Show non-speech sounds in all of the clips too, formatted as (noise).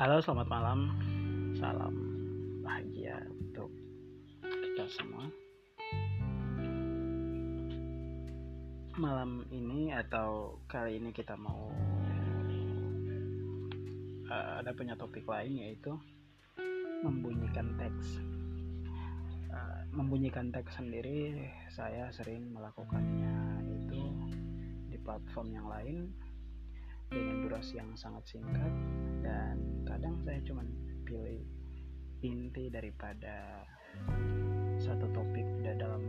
Halo, selamat malam. Salam bahagia untuk kita semua. Malam ini atau kali ini kita mau uh, ada punya topik lain yaitu membunyikan teks. Uh, membunyikan teks sendiri saya sering melakukannya itu di platform yang lain dengan durasi yang sangat singkat dan kadang saya cuma pilih inti daripada satu topik dalam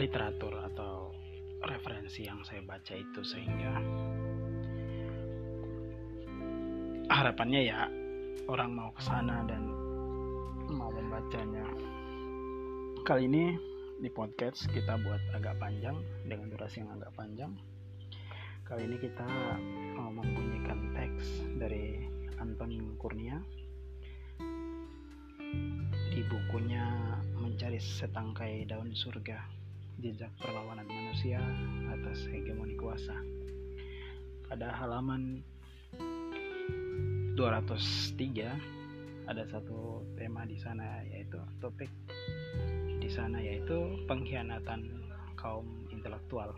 literatur atau referensi yang saya baca itu sehingga harapannya ya orang mau ke sana dan mau membacanya. Kali ini di podcast kita buat agak panjang dengan durasi yang agak panjang. Kali ini kita mau membunyikan teks dari Anton Kurnia di bukunya Mencari Setangkai Daun Surga Jejak Perlawanan Manusia atas Hegemoni Kuasa pada halaman 203 ada satu tema di sana yaitu topik di sana yaitu pengkhianatan kaum intelektual.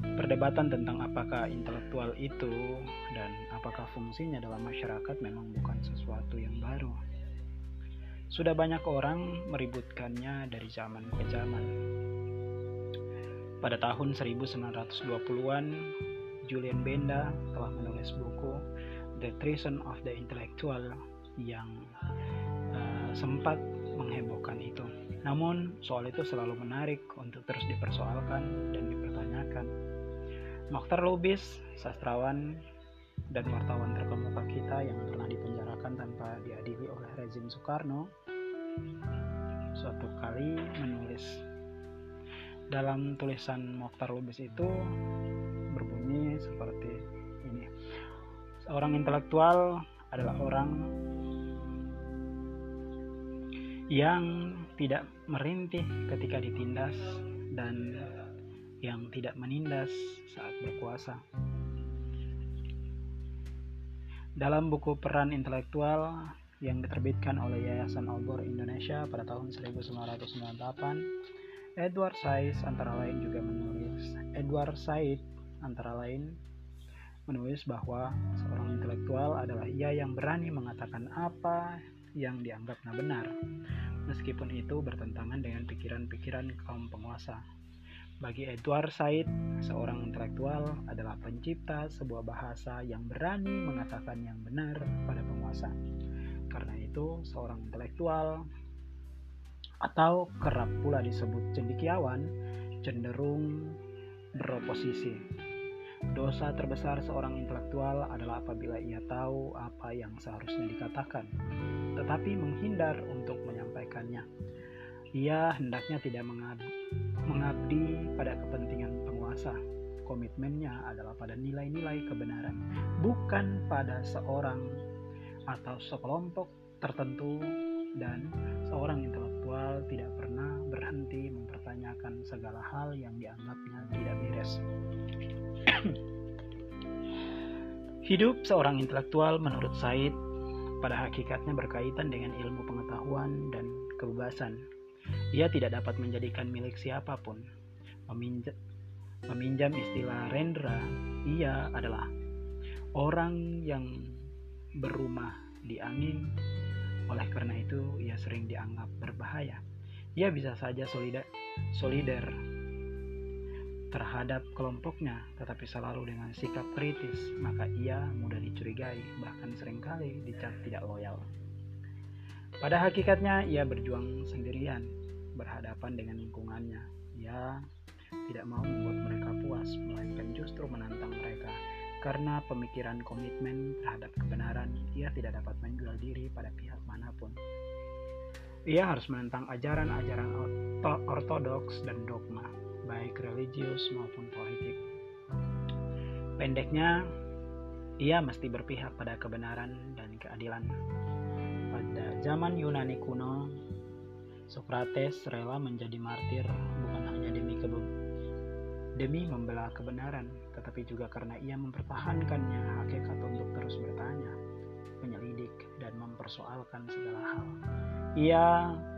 Perdebatan tentang apakah intelektual itu dan apakah fungsinya dalam masyarakat memang bukan sesuatu yang baru. Sudah banyak orang meributkannya dari zaman ke zaman. Pada tahun 1920-an, Julian Benda telah menulis buku The Treason of the Intellectual yang uh, sempat menghebohkan itu. Namun, soal itu selalu menarik untuk terus dipersoalkan dan dipertanyakan. Mokhtar Lubis, sastrawan dan wartawan terkemuka kita yang pernah dipenjarakan tanpa diadili oleh rezim Soekarno, suatu kali menulis dalam tulisan Mokhtar Lubis itu berbunyi seperti ini. Seorang intelektual adalah orang yang tidak merintih ketika ditindas dan yang tidak menindas saat berkuasa. Dalam buku Peran Intelektual yang diterbitkan oleh Yayasan Obor Indonesia pada tahun 1998, Edward Said antara lain juga menulis Edward Said antara lain menulis bahwa seorang intelektual adalah ia yang berani mengatakan apa yang dianggapnya benar, meskipun itu bertentangan dengan pikiran-pikiran kaum penguasa. Bagi Edward Said, seorang intelektual adalah pencipta sebuah bahasa yang berani mengatakan yang benar pada penguasa. Karena itu, seorang intelektual atau kerap pula disebut cendikiawan cenderung beroposisi. Dosa terbesar seorang intelektual adalah apabila ia tahu apa yang seharusnya dikatakan, tetapi menghindar untuk menyampaikannya. Ia hendaknya tidak mengabdi, mengabdi pada kepentingan penguasa. Komitmennya adalah pada nilai-nilai kebenaran, bukan pada seorang atau sekelompok tertentu dan seorang intelektual tidak pernah berhenti mempertanyakan segala hal yang dianggapnya tidak beres. (clears throat) Hidup seorang intelektual menurut Said pada hakikatnya berkaitan dengan ilmu pengetahuan dan kebebasan. Ia tidak dapat menjadikan milik siapa pun. Meminjam, meminjam istilah Rendra, ia adalah orang yang berumah di angin. Oleh karena itu, ia sering dianggap berbahaya. Ia bisa saja solider, solider terhadap kelompoknya, tetapi selalu dengan sikap kritis, maka ia mudah dicurigai, bahkan sering kali dicap tidak loyal. Pada hakikatnya, ia berjuang sendirian, berhadapan dengan lingkungannya. Ia tidak mau membuat mereka puas, melainkan justru menantang mereka, Karena pemikiran komitmen terhadap kebenaran, ia tidak dapat menjual diri pada pihak mana pun. Ia harus menentang ajaran-ajaran ortodoks dan dogma, baik religius maupun politik. Pendeknya, ia mesti berpihak pada kebenaran dan keadilan. Pada zaman Yunani kuno, Socrates rela menjadi martir bukan hanya demi kebe demi membela kebenaran, tetapi juga karena ia mempertahankannya hakikat untuk terus bertanya, menyelidik, dan mempersoalkan segala hal. Ia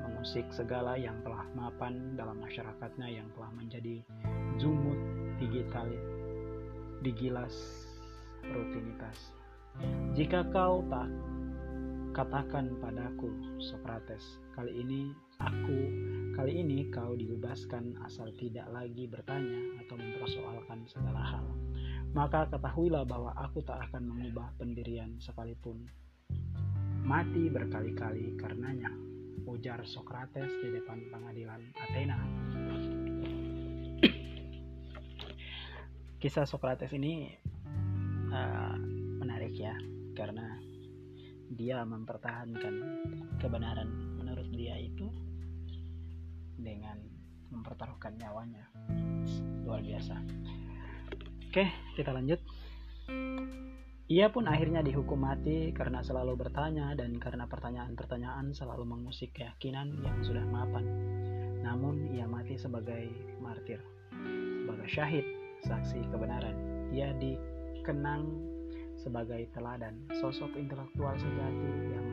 mengusik segala yang telah mapan dalam masyarakatnya yang telah menjadi zumut digital, digilas rutinitas. Jika kau tak katakan padaku, Socrates, kali ini aku, kali ini kau dibebaskan asal tidak lagi bertanya atau mempersoalkan segala hal. Maka ketahuilah bahwa aku tak akan mengubah pendirian sekalipun. Mati berkali-kali karenanya, ujar Socrates di depan pengadilan Athena. Kisah Socrates ini uh, menarik ya, karena dia mempertahankan kebenaran menurut dia itu dengan mempertaruhkan nyawanya luar biasa oke kita lanjut ia pun akhirnya dihukum mati karena selalu bertanya dan karena pertanyaan-pertanyaan selalu mengusik keyakinan yang sudah mapan. Namun ia mati sebagai martir, sebagai syahid, saksi kebenaran. Ia dikenang sebagai teladan sosok intelektual sejati yang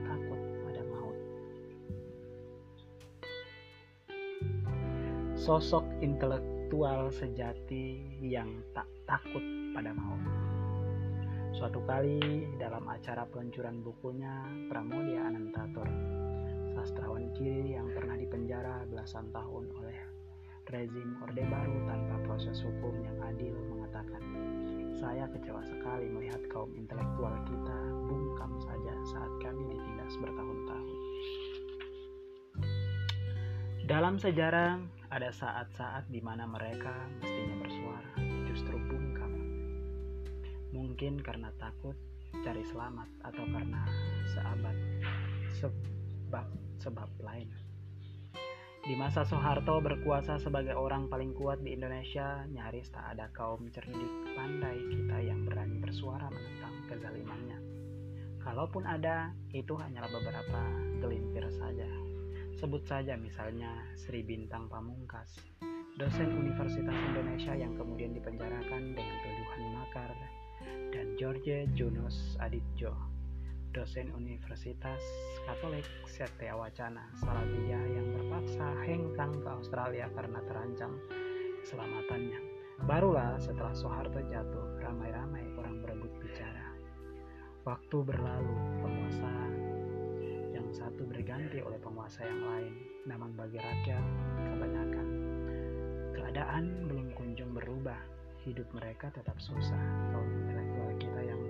Sosok intelektual sejati yang tak takut pada maut. Suatu kali dalam acara peluncuran bukunya Pramodia Anantatur, sastrawan kiri yang pernah dipenjara belasan tahun oleh rezim Orde Baru tanpa proses hukum yang adil mengatakan saya kecewa sekali melihat kaum intelektual kita bungkam saja saat kami ditindas bertahun-tahun. Dalam sejarah, ada saat-saat di mana mereka mestinya bersuara, justru bungkam. Mungkin karena takut cari selamat atau karena seabad sebab sebab lain. Di masa Soeharto berkuasa sebagai orang paling kuat di Indonesia, nyaris tak ada kaum cerdik pandai kita yang berani bersuara menentang kezalimannya. Kalaupun ada, itu hanyalah beberapa gelintir saja. Sebut saja misalnya Sri Bintang Pamungkas, dosen Universitas Indonesia yang kemudian dipenjarakan dengan tuduhan makar, dan George Junus Aditjo, dosen Universitas Katolik Setia Wacana Salatiga yang terpaksa hengkang ke Australia karena terancam keselamatannya. Barulah setelah Soeharto jatuh, ramai-ramai orang berebut bicara. Waktu berlalu, penguasa yang satu berganti oleh penguasa yang lain, namun bagi rakyat kebanyakan. Keadaan belum kunjung berubah, hidup mereka tetap susah. Kaum intelektual kita yang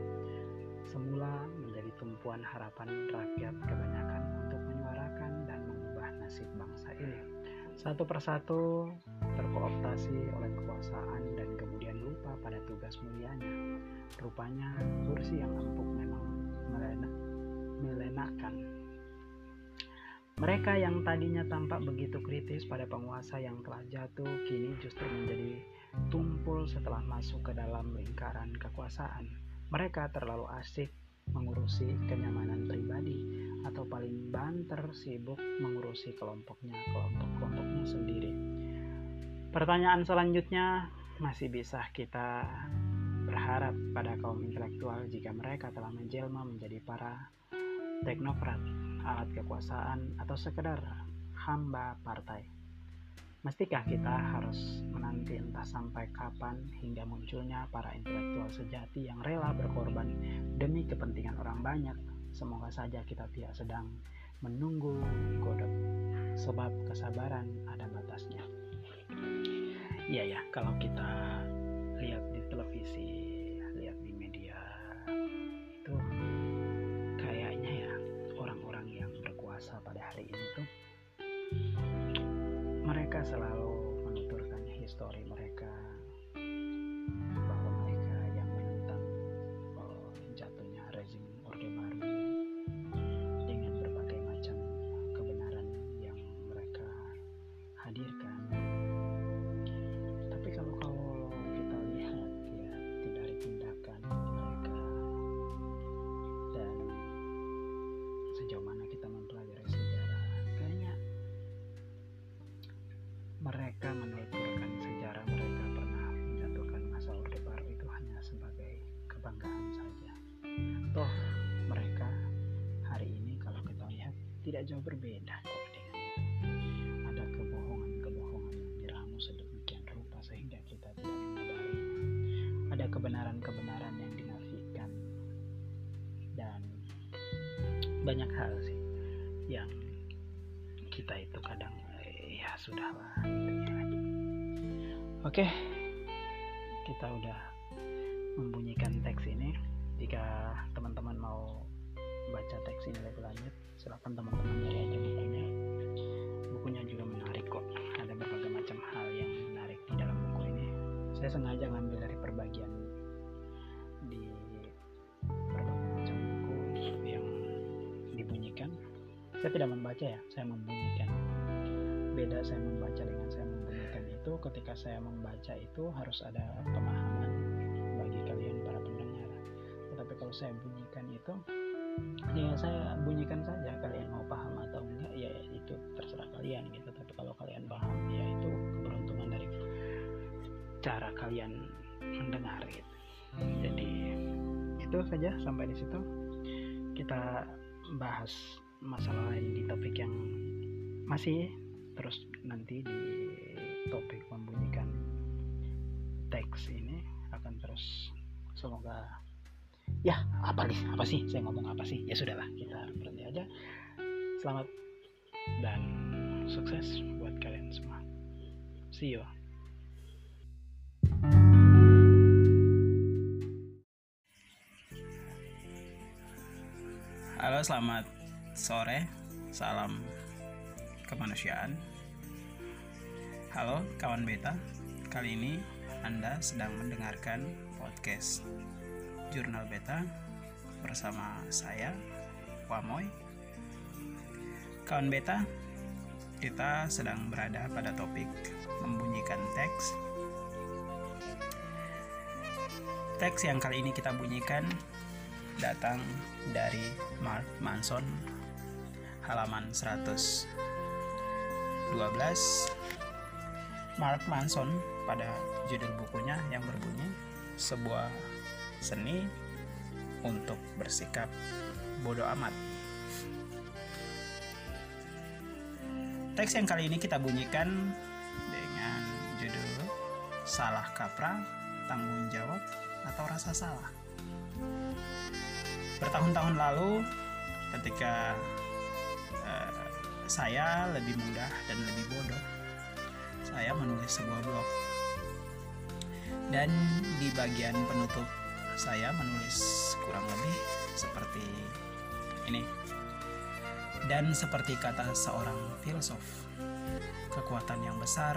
semula menjadi tumpuan harapan rakyat kebanyakan untuk menyuarakan dan mengubah nasib bangsa ini. Satu persatu terkooptasi oleh kekuasaan dan kemudian lupa pada tugas mulianya. Rupanya kursi yang empuk memang melena, melenakan. Mereka yang tadinya tampak begitu kritis pada penguasa yang telah jatuh, kini justru menjadi tumpul setelah masuk ke dalam lingkaran kekuasaan. Mereka terlalu asik mengurusi kenyamanan pribadi atau paling banter sibuk mengurusi kelompoknya, kelompok-kelompoknya sendiri. Pertanyaan selanjutnya masih bisa kita berharap pada kaum intelektual jika mereka telah menjelma menjadi para teknokrat, alat kekuasaan, atau sekedar hamba partai. Mestikah kita harus menanti entah sampai kapan hingga munculnya para intelektual sejati yang rela berkorban demi kepentingan orang banyak? Semoga saja kita tidak sedang menunggu godot, sebab kesabaran ada batasnya. Iya ya, kalau kita lihat selalu menuturkan histori mereka tidak jauh berbeda dengan. Ada kebohongan-kebohongan yang diramu sedemikian rupa sehingga kita tidak menyadari. Ada kebenaran-kebenaran yang dinafikan dan banyak hal sih yang kita itu kadang eh, ya sudahlah. Oke, kita udah membunyikan teks ini. Jika teman-teman mau baca teks ini lebih lanjut, silahkan teman-teman cari aja bukunya. Bukunya juga menarik kok. Ada berbagai macam hal yang menarik di dalam buku ini. Saya sengaja ngambil dari perbagian di berbagai macam buku yang dibunyikan. Saya tidak membaca ya, saya membunyikan. Beda saya membaca dengan saya membunyikan itu ketika saya membaca itu harus ada pemahaman bagi kalian para pendengar. Tetapi kalau saya bunyikan itu ya saya bunyikan saja kalian mau paham atau enggak ya itu terserah kalian gitu. Tapi kalau kalian paham ya itu keberuntungan dari cara kalian mendengar gitu. Jadi itu saja sampai di situ. Kita bahas masalah lain di topik yang masih terus nanti di topik membunyikan teks ini akan terus. Semoga ya apa nih apa sih saya ngomong apa sih ya sudahlah kita berhenti aja selamat dan sukses buat kalian semua see you Halo, selamat sore. Salam kemanusiaan. Halo, kawan beta. Kali ini Anda sedang mendengarkan podcast Jurnal Beta bersama saya Wamoy. Kawan Beta, kita sedang berada pada topik membunyikan teks. Teks yang kali ini kita bunyikan datang dari Mark Manson halaman 112 Mark Manson pada judul bukunya yang berbunyi sebuah seni untuk bersikap bodoh amat. Teks yang kali ini kita bunyikan dengan judul Salah Kaprah, Tanggung Jawab atau Rasa Salah. Bertahun-tahun lalu ketika uh, saya lebih mudah dan lebih bodoh, saya menulis sebuah blog. Dan di bagian penutup saya menulis kurang lebih seperti ini. Dan seperti kata seorang filsuf, kekuatan yang besar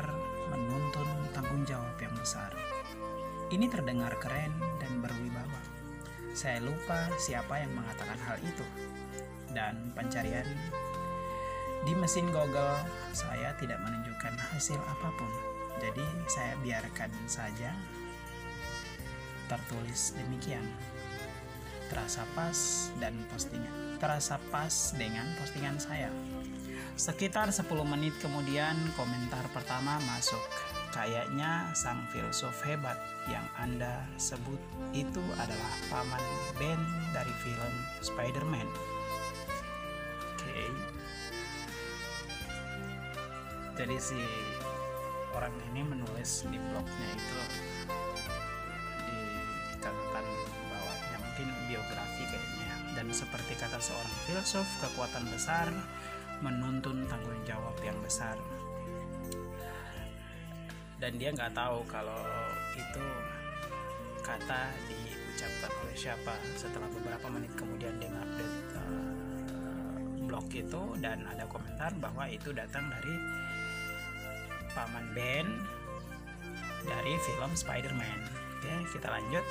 menuntun tanggung jawab yang besar. Ini terdengar keren dan berwibawa. Saya lupa siapa yang mengatakan hal itu. Dan pencarian di mesin Google saya tidak menunjukkan hasil apa pun. Jadi saya biarkan saja tertulis demikian. Terasa pas dan postingan. Terasa pas dengan postingan saya. Sekitar 10 menit kemudian komentar pertama masuk. Kayaknya sang filsuf hebat yang Anda sebut itu adalah paman Ben dari film Spider-Man. Oke. Okay. Jadi si orang ini menulis di blognya itu biografi kayaknya. Dan seperti kata seorang filsuf kekuatan besar menuntun tanggung jawab yang besar. Dan dia nggak tahu kalau itu kata diucapkan oleh siapa. Setelah beberapa menit kemudian dia ngupdate uh, blog itu dan ada komentar bahwa itu datang dari paman Ben dari film Spider-Man. Oke kita lanjut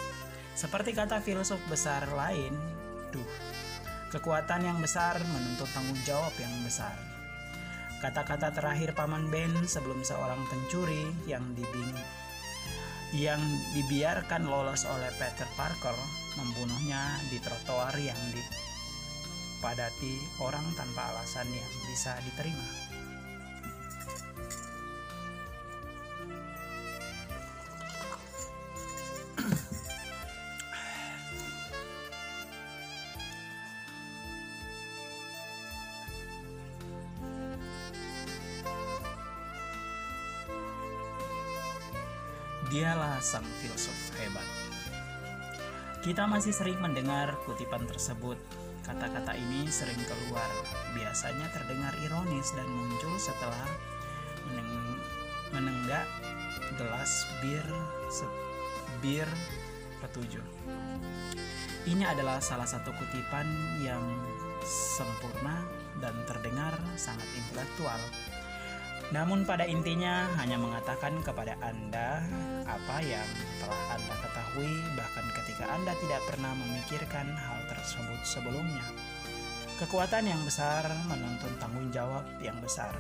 seperti kata filsuf besar lain duh kekuatan yang besar menuntut tanggung jawab yang besar Kata-kata terakhir Paman Ben sebelum seorang pencuri yang dibing yang dibiarkan lolos oleh Peter Parker membunuhnya di trotoar yang dipadati orang tanpa alasan yang bisa diterima. Kita masih sering mendengar kutipan tersebut. Kata-kata ini sering keluar, biasanya terdengar ironis dan muncul setelah meneng menenggak gelas bir bir ketujuh. Ini adalah salah satu kutipan yang sempurna dan terdengar sangat intelektual. Namun pada intinya hanya mengatakan kepada Anda apa yang telah Anda ketahui bahkan ketika Anda tidak pernah memikirkan hal tersebut sebelumnya. Kekuatan yang besar menuntun tanggung jawab yang besar.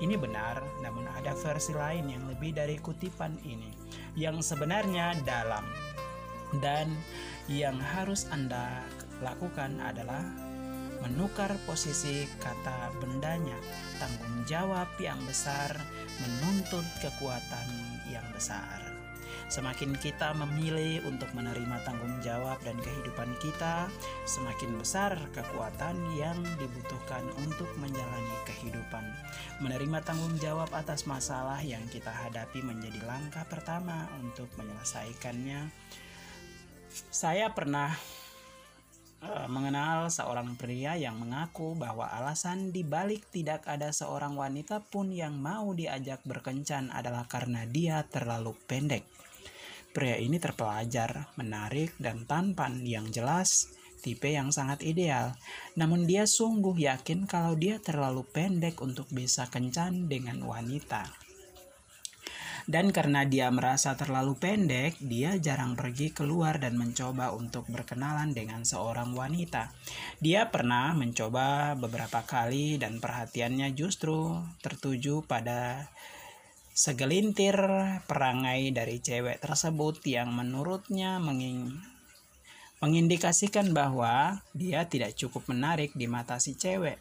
Ini benar, namun ada versi lain yang lebih dari kutipan ini, yang sebenarnya dalam. Dan yang harus Anda lakukan adalah menukar posisi kata bendanya. Tanggung jawab yang besar menuntut kekuatan yang besar. Semakin kita memilih untuk menerima tanggung jawab dan kehidupan kita, semakin besar kekuatan yang dibutuhkan untuk menjalani kehidupan. Menerima tanggung jawab atas masalah yang kita hadapi menjadi langkah pertama untuk menyelesaikannya. Saya pernah Eh, mengenal seorang pria yang mengaku bahwa alasan dibalik tidak ada seorang wanita pun yang mau diajak berkencan adalah karena dia terlalu pendek. Pria ini terpelajar, menarik, dan tampan yang jelas, tipe yang sangat ideal. Namun dia sungguh yakin kalau dia terlalu pendek untuk bisa kencan dengan wanita. Dan karena dia merasa terlalu pendek, dia jarang pergi keluar dan mencoba untuk berkenalan dengan seorang wanita. Dia pernah mencoba beberapa kali dan perhatiannya justru tertuju pada segelintir perangai dari cewek tersebut yang menurutnya menging mengindikasikan bahwa dia tidak cukup menarik di mata si cewek.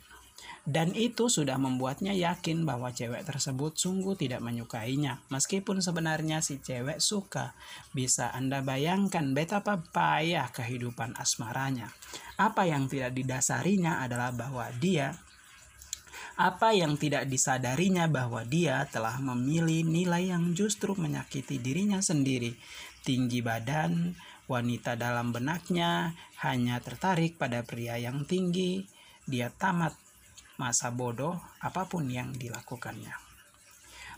Dan itu sudah membuatnya yakin bahwa cewek tersebut sungguh tidak menyukainya. Meskipun sebenarnya si cewek suka. Bisa Anda bayangkan betapa payah kehidupan asmaranya. Apa yang tidak didasarinya adalah bahwa dia apa yang tidak disadarinya bahwa dia telah memilih nilai yang justru menyakiti dirinya sendiri. Tinggi badan, wanita dalam benaknya hanya tertarik pada pria yang tinggi. Dia tamat masa bodoh apa pun yang dilakukannya.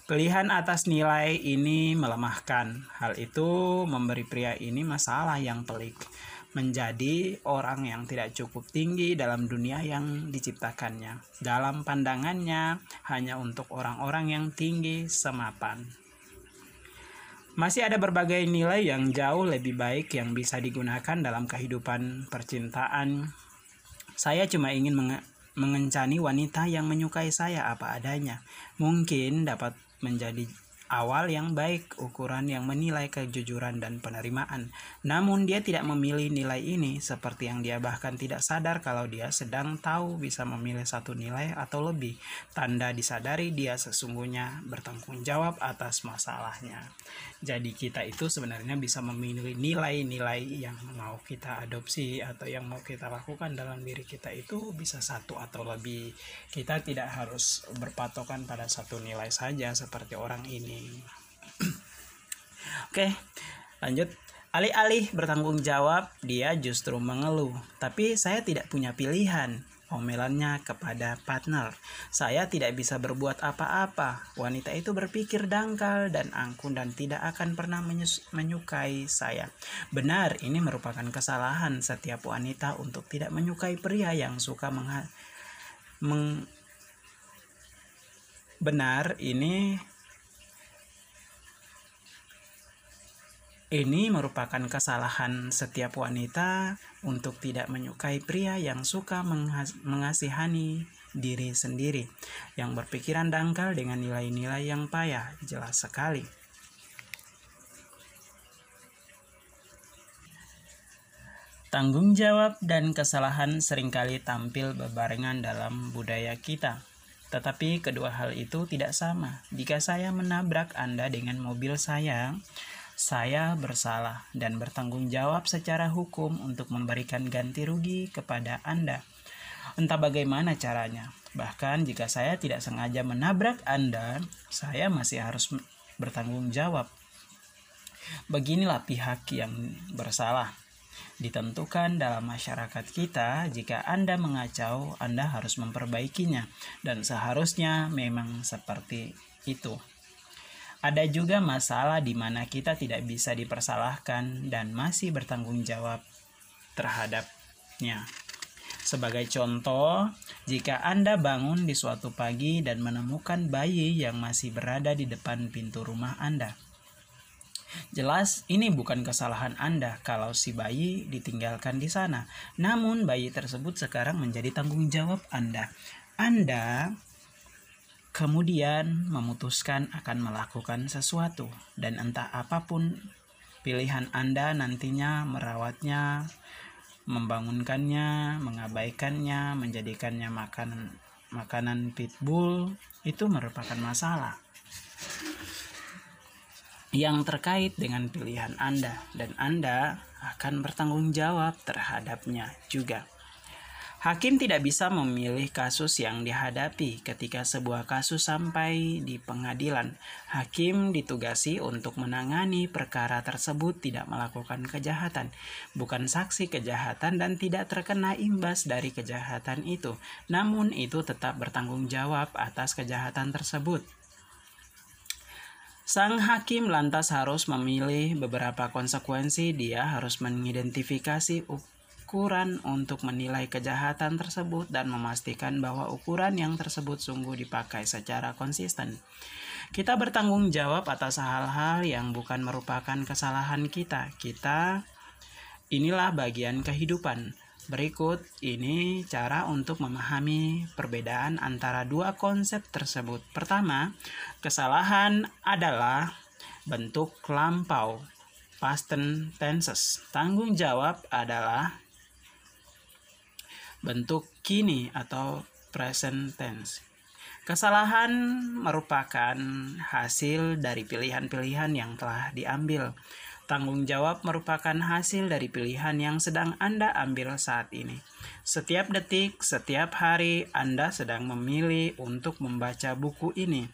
Pilihan atas nilai ini melemahkan. Hal itu memberi pria ini masalah yang pelik. Menjadi orang yang tidak cukup tinggi dalam dunia yang diciptakannya. Dalam pandangannya, hanya untuk orang-orang yang tinggi semapan. Masih ada berbagai nilai yang jauh lebih baik yang bisa digunakan dalam kehidupan percintaan. Saya cuma ingin mengencani wanita yang menyukai saya apa adanya. Mungkin dapat menjadi awal yang baik, ukuran yang menilai kejujuran dan penerimaan. Namun dia tidak memilih nilai ini seperti yang dia bahkan tidak sadar kalau dia sedang tahu bisa memilih satu nilai atau lebih. Tanda disadari dia sesungguhnya bertanggung jawab atas masalahnya. Jadi kita itu sebenarnya bisa memilih nilai-nilai yang mau kita adopsi atau yang mau kita lakukan dalam diri kita itu bisa satu atau lebih. Kita tidak harus berpatokan pada satu nilai saja seperti orang ini Oke, lanjut. Alih-alih bertanggung jawab, dia justru mengeluh. Tapi saya tidak punya pilihan. Omelannya kepada partner. Saya tidak bisa berbuat apa-apa. Wanita itu berpikir dangkal dan angkun dan tidak akan pernah menyukai saya. Benar, ini merupakan kesalahan setiap wanita untuk tidak menyukai pria yang suka meng benar ini Ini merupakan kesalahan setiap wanita untuk tidak menyukai pria yang suka mengasihani diri sendiri, yang berpikiran dangkal dengan nilai-nilai yang payah, jelas sekali. Tanggung jawab dan kesalahan sering kali tampil bebarengan dalam budaya kita. Tetapi kedua hal itu tidak sama. Jika saya menabrak Anda dengan mobil saya, saya bersalah dan bertanggung jawab secara hukum untuk memberikan ganti rugi kepada Anda. Entah bagaimana caranya, bahkan jika saya tidak sengaja menabrak Anda, saya masih harus bertanggung jawab. Beginilah pihak yang bersalah. Ditentukan dalam masyarakat kita, jika Anda mengacau, Anda harus memperbaikinya, dan seharusnya memang seperti itu. Ada juga masalah di mana kita tidak bisa dipersalahkan dan masih bertanggung jawab terhadapnya. Sebagai contoh, jika Anda bangun di suatu pagi dan menemukan bayi yang masih berada di depan pintu rumah Anda, jelas ini bukan kesalahan Anda kalau si bayi ditinggalkan di sana. Namun, bayi tersebut sekarang menjadi tanggung jawab Anda. Anda kemudian memutuskan akan melakukan sesuatu, dan entah apa pun pilihan Anda nantinya merawatnya, membangunkannya, mengabaikannya, menjadikannya makan makanan pitbull itu merupakan masalah. Yang terkait dengan pilihan Anda. Dan Anda akan bertanggung jawab terhadapnya juga. Hakim tidak bisa memilih kasus yang dihadapi ketika sebuah kasus sampai di pengadilan. Hakim ditugasi untuk menangani perkara tersebut tidak melakukan kejahatan, bukan saksi kejahatan dan tidak terkena imbas dari kejahatan itu. Namun itu tetap bertanggung jawab atas kejahatan tersebut. Sang hakim lantas harus memilih beberapa konsekuensi. Dia harus mengidentifikasi ukuran untuk menilai kejahatan tersebut dan memastikan bahwa ukuran yang tersebut sungguh dipakai secara konsisten. Kita bertanggung jawab atas hal-hal yang bukan merupakan kesalahan kita. Kita inilah bagian kehidupan. Berikut ini cara untuk memahami perbedaan antara dua konsep tersebut. Pertama, kesalahan adalah bentuk lampau past tenses. Tanggung jawab adalah bentuk kini atau present tense. Kesalahan merupakan hasil dari pilihan-pilihan yang telah diambil. Tanggung jawab merupakan hasil dari pilihan yang sedang Anda ambil saat ini. Setiap detik, setiap hari, Anda sedang memilih untuk membaca buku ini.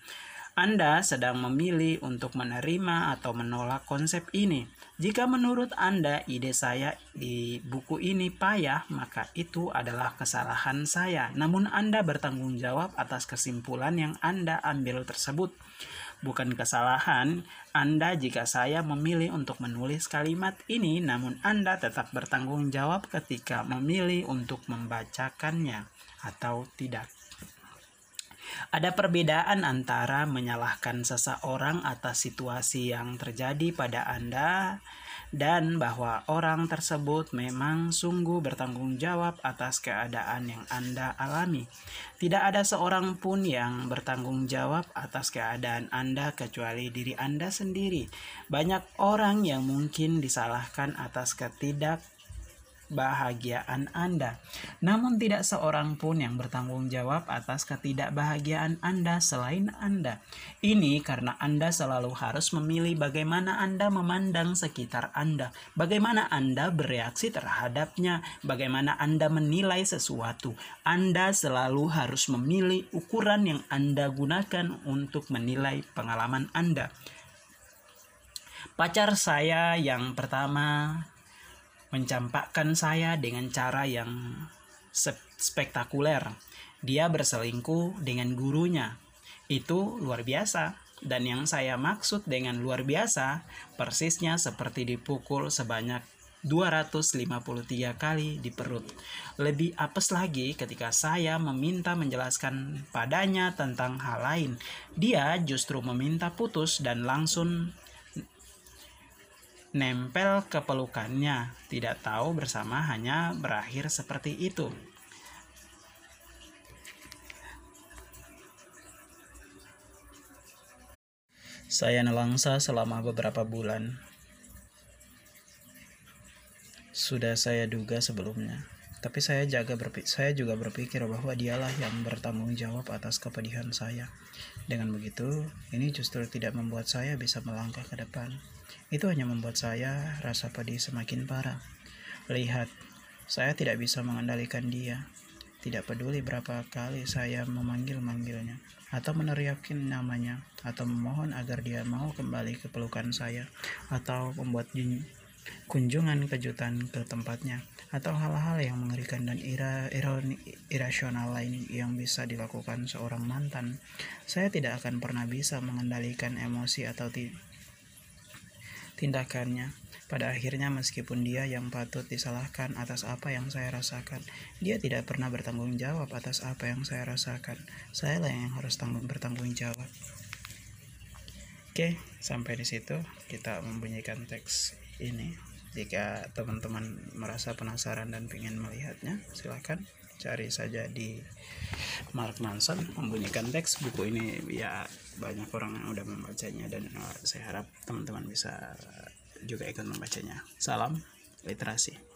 Anda sedang memilih untuk menerima atau menolak konsep ini. Jika menurut Anda ide saya di buku ini payah, maka itu adalah kesalahan saya. Namun Anda bertanggung jawab atas kesimpulan yang Anda ambil tersebut. Bukan kesalahan Anda jika saya memilih untuk menulis kalimat ini, namun Anda tetap bertanggung jawab ketika memilih untuk membacakannya atau tidak. Ada perbedaan antara menyalahkan seseorang atas situasi yang terjadi pada Anda dan bahwa orang tersebut memang sungguh bertanggung jawab atas keadaan yang Anda alami. Tidak ada seorang pun yang bertanggung jawab atas keadaan Anda kecuali diri Anda sendiri. Banyak orang yang mungkin disalahkan atas ketidak kebahagiaan Anda. Namun tidak seorang pun yang bertanggung jawab atas ketidakbahagiaan Anda selain Anda. Ini karena Anda selalu harus memilih bagaimana Anda memandang sekitar Anda, bagaimana Anda bereaksi terhadapnya, bagaimana Anda menilai sesuatu. Anda selalu harus memilih ukuran yang Anda gunakan untuk menilai pengalaman Anda. Pacar saya yang pertama mencampakkan saya dengan cara yang spektakuler. Dia berselingkuh dengan gurunya. Itu luar biasa. Dan yang saya maksud dengan luar biasa, persisnya seperti dipukul sebanyak 253 kali di perut. Lebih apes lagi ketika saya meminta menjelaskan padanya tentang hal lain. Dia justru meminta putus dan langsung nempel ke pelukannya, tidak tahu bersama hanya berakhir seperti itu. Saya nelangsa selama beberapa bulan. Sudah saya duga sebelumnya, tapi saya jaga saya juga berpikir bahwa dialah yang bertanggung jawab atas kepedihan saya. Dengan begitu, ini justru tidak membuat saya bisa melangkah ke depan. Itu hanya membuat saya rasa pedih semakin parah. Lihat, saya tidak bisa mengendalikan dia. tidak peduli berapa kali saya memanggil-manggilnya atau meneriakin namanya atau memohon agar dia mau kembali ke pelukan saya atau membuat kunjungan kejutan ke tempatnya atau hal-hal yang mengerikan dan ira, ironi, irasional lain yang bisa dilakukan seorang mantan. Saya tidak akan pernah bisa mengendalikan emosi atau tindakannya pada akhirnya meskipun dia yang patut disalahkan atas apa yang saya rasakan, dia tidak pernah bertanggung jawab atas apa yang saya rasakan. Saya lah yang harus tanggung bertanggung jawab. Oke, sampai di situ kita membunyikan teks ini. Jika teman-teman merasa penasaran dan ingin melihatnya, silahkan cari saja di Mark Manson membunyikan teks buku ini ya banyak orang yang udah membacanya dan uh, saya harap teman-teman bisa juga ikut membacanya. Salam literasi.